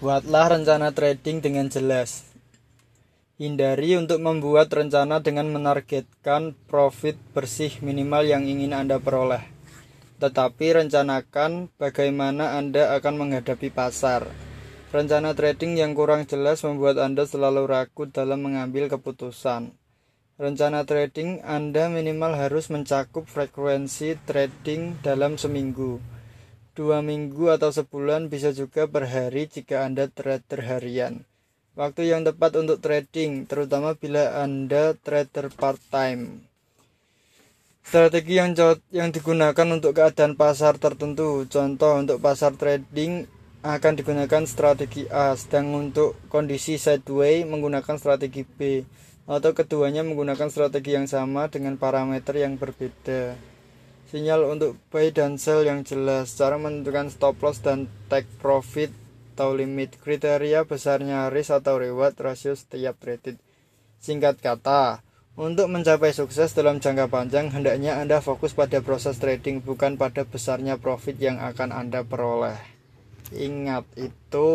Buatlah rencana trading dengan jelas. Hindari untuk membuat rencana dengan menargetkan profit bersih minimal yang ingin Anda peroleh. Tetapi rencanakan bagaimana Anda akan menghadapi pasar. Rencana trading yang kurang jelas membuat Anda selalu ragu dalam mengambil keputusan. Rencana trading Anda minimal harus mencakup frekuensi trading dalam seminggu, dua minggu atau sebulan, bisa juga per hari jika Anda trader harian. Waktu yang tepat untuk trading, terutama bila Anda trader part-time. Strategi yang yang digunakan untuk keadaan pasar tertentu. Contoh untuk pasar trading akan digunakan strategi A, sedang untuk kondisi sideway menggunakan strategi B, atau keduanya menggunakan strategi yang sama dengan parameter yang berbeda. Sinyal untuk buy dan sell yang jelas, cara menentukan stop loss dan take profit atau limit kriteria besarnya risk atau reward rasio setiap trade. Singkat kata, untuk mencapai sukses dalam jangka panjang, hendaknya Anda fokus pada proses trading, bukan pada besarnya profit yang akan Anda peroleh. Ingat itu.